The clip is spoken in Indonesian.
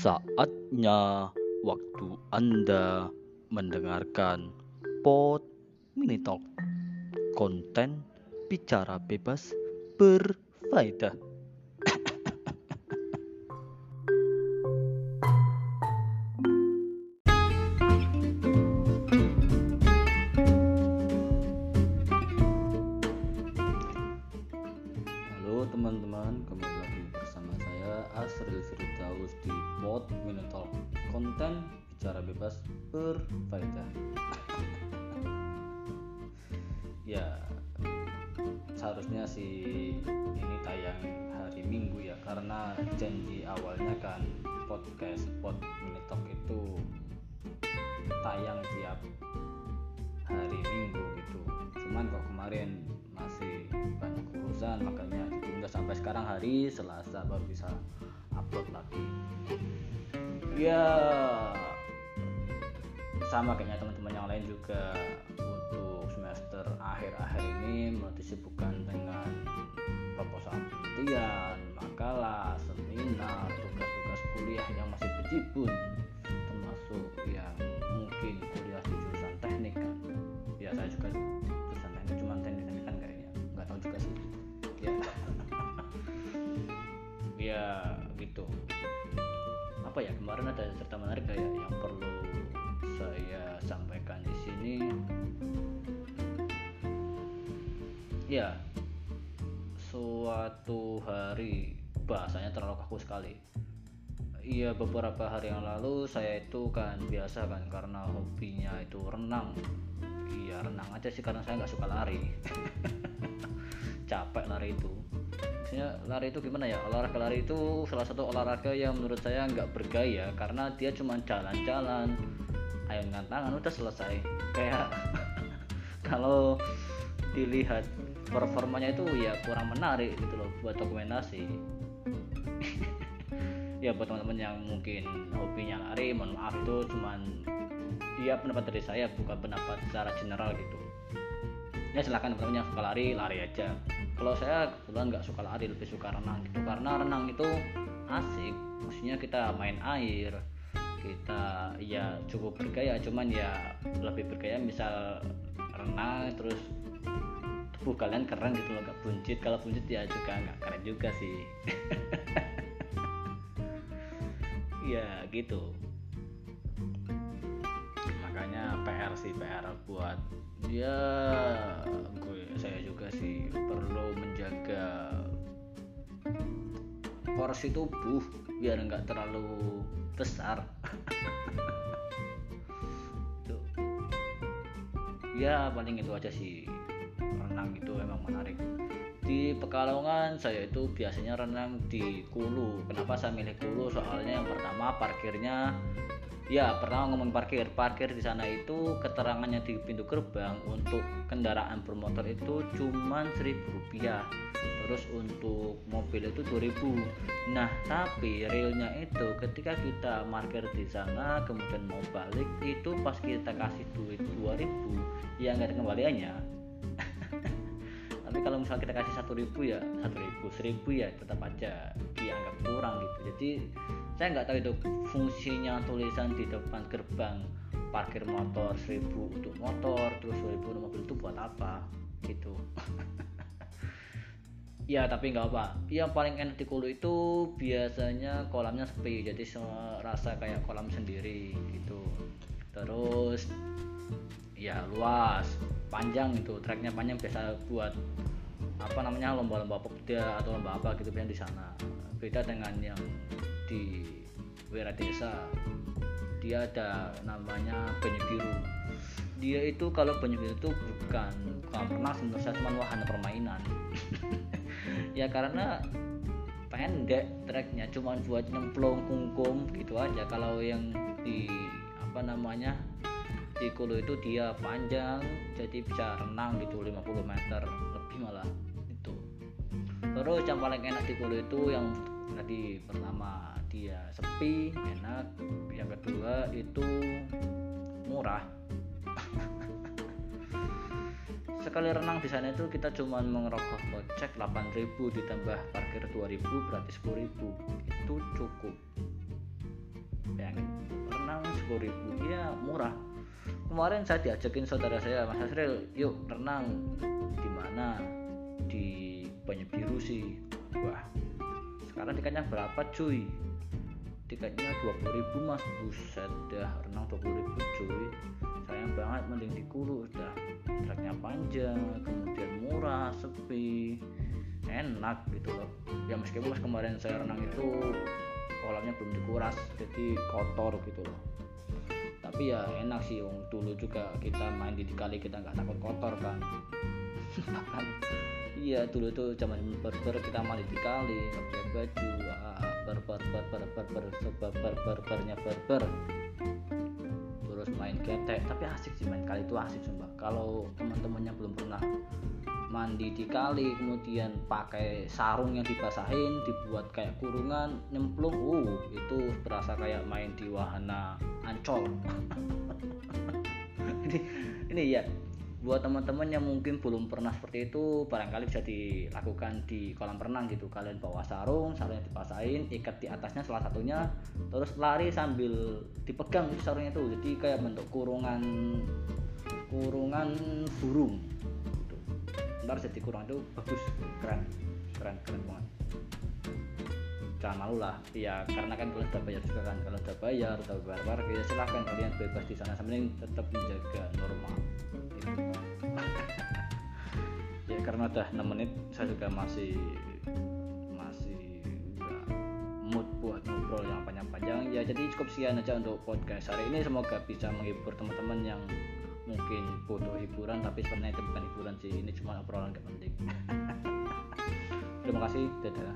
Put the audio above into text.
Saatnya waktu Anda mendengarkan Pod Mini Talk Konten bicara bebas berfaedah berfaedah Ya, seharusnya sih ini tayang hari Minggu ya Karena janji awalnya kan podcast Pod Mini Talk itu tayang tiap hari Minggu gitu. Cuman kok kemarin masih banyak urusan makanya ditunda sampai sekarang hari Selasa baru bisa upload lagi. Ya sama kayaknya teman-teman yang lain juga untuk semester akhir-akhir ini mulai disibukkan dengan proposal penelitian, makalah, seminar, tugas-tugas kuliah yang masih berjibun termasuk yang mungkin kuliah di jurusan teknik kan. Ya saya juga jurusan teknik cuma teknik teknik kan kayaknya. Nggak tahu juga sih. Ya. Ya gitu. Apa ya kemarin ada cerita menarik kayak yang perlu saya sampaikan di sini. Ya suatu hari bahasanya terlalu kaku sekali. Iya beberapa hari yang lalu saya itu kan biasa kan karena hobinya itu renang. Iya renang aja sih karena saya nggak suka lari. Capek lari itu. Maksudnya lari itu gimana ya? Olahraga lari itu salah satu olahraga yang menurut saya nggak bergaya Karena dia cuma jalan-jalan Ayunkan tangan udah selesai. Kayak kalau dilihat performanya itu ya kurang menarik gitu loh buat dokumentasi. Ya buat teman-teman yang mungkin hobinya lari mohon maaf itu cuman ya pendapat dari saya bukan pendapat secara general gitu. Ya silahkan teman-teman yang suka lari lari aja. Kalau saya kebetulan nggak suka lari lebih suka renang gitu. Karena renang itu asik maksudnya kita main air kita ya cukup bergaya cuman ya lebih bergaya misal renang terus tubuh kalian keren gitu loh gak buncit. Kalau buncit ya juga nggak keren juga sih. Ya gitu. Makanya PR sih PR buat ya gue saya juga sih perlu menjaga porsi tubuh biar nggak terlalu besar. Tuh. ya paling itu aja sih. Renang itu emang menarik. Di Pekalongan saya itu biasanya renang di Kulu. Kenapa saya milih Kulu? Soalnya yang pertama parkirnya ya pertama ngomong parkir. Parkir di sana itu keterangannya di pintu gerbang untuk kendaraan bermotor itu cuman seribu rupiah. Terus untuk mobil itu 2000 nah tapi realnya itu ketika kita parkir di sana kemudian mau balik itu pas kita kasih duit 2000 ya nggak ada kembaliannya. Tapi kalau misalnya kita kasih satu ribu ya satu ribu ya tetap aja dianggap kurang gitu. Jadi saya nggak tahu itu fungsinya tulisan di depan gerbang parkir motor seribu untuk motor terus 2000 untuk mobil itu buat apa gitu. Ya tapi nggak apa yang paling enak di Kulu itu biasanya kolamnya sepi jadi rasa kayak kolam sendiri gitu. Terus ya luas panjang itu treknya panjang biasa buat apa namanya lomba-lomba popda atau lomba apa gitu biasanya di sana. Beda dengan yang di Wira Desa. Dia ada namanya banyu biru. Dia itu kalau banyu biru itu bukan bukan pernah menurut cuma wahana permainan. Ya karena pendek treknya cuma buat nyemplung kungkum gitu aja. Kalau yang di apa namanya di Kulu itu dia panjang jadi bisa renang gitu 50 meter lebih malah itu. Terus yang paling enak di Kulu itu yang tadi pertama dia sepi enak. Yang kedua itu murah. Sekali renang di sana itu kita cuma mengerogoh kocek 8000 ditambah parkir 2000 berarti 10000 itu cukup. Bayangin renang sepuluh ribu ya murah. Kemarin saya diajakin saudara saya Mas Asril yuk renang. Di mana? Di Banyu Biru sih. Wah sekarang tiketnya berapa cuy? Tiketnya 20 ribu mas. Buset dah renang 20 ribu cuy. Sayang banget mending di Kulu udah treknya panjang kemudian murah sepi. Enak gitu loh. Ya meskipun pas kemarin saya renang itu kolamnya belum dikuras jadi kotor gitu loh. Tapi ya enak sih. Dulu juga kita main di kali kita nggak takut kotor kan iya dulu tuh zaman berber kita mandi di kali pakai baju ah, berber berber berber sebab berber bernya berber terus main ketek tapi asik sih main kali itu asik sumpah. Kalau teman-temannya belum pernah mandi di kali kemudian pakai sarung yang dibasahin dibuat kayak kurungan nyemplung uh itu berasa kayak main di wahana ancol. Ini ini ya buat teman-teman yang mungkin belum pernah seperti itu barangkali bisa dilakukan di kolam renang gitu. Kalian bawa sarung sarungnya dipasain ikat di atasnya salah satunya terus lari sambil dipegang sarungnya itu. Jadi kayak bentuk kurungan kurungan burung gitu. ntar jadi kurungan itu bagus keren keren keren banget. Jangan malu lah. Ya karena kan kalian sudah bayar juga kan. Kalau sudah bayar sudah bayar parkir ya silahkan kalian bebas di sana. Sambil tetap menjaga normal karena udah 6 menit saya juga masih masih enggak mood buat ngobrol yang panjang-panjang. Ya jadi cukup sekian aja untuk podcast hari ini. Semoga bisa menghibur teman-teman yang mungkin butuh hiburan tapi sebenarnya itu bukan hiburan sih ini cuma obrolan gak penting. Terima kasih dadah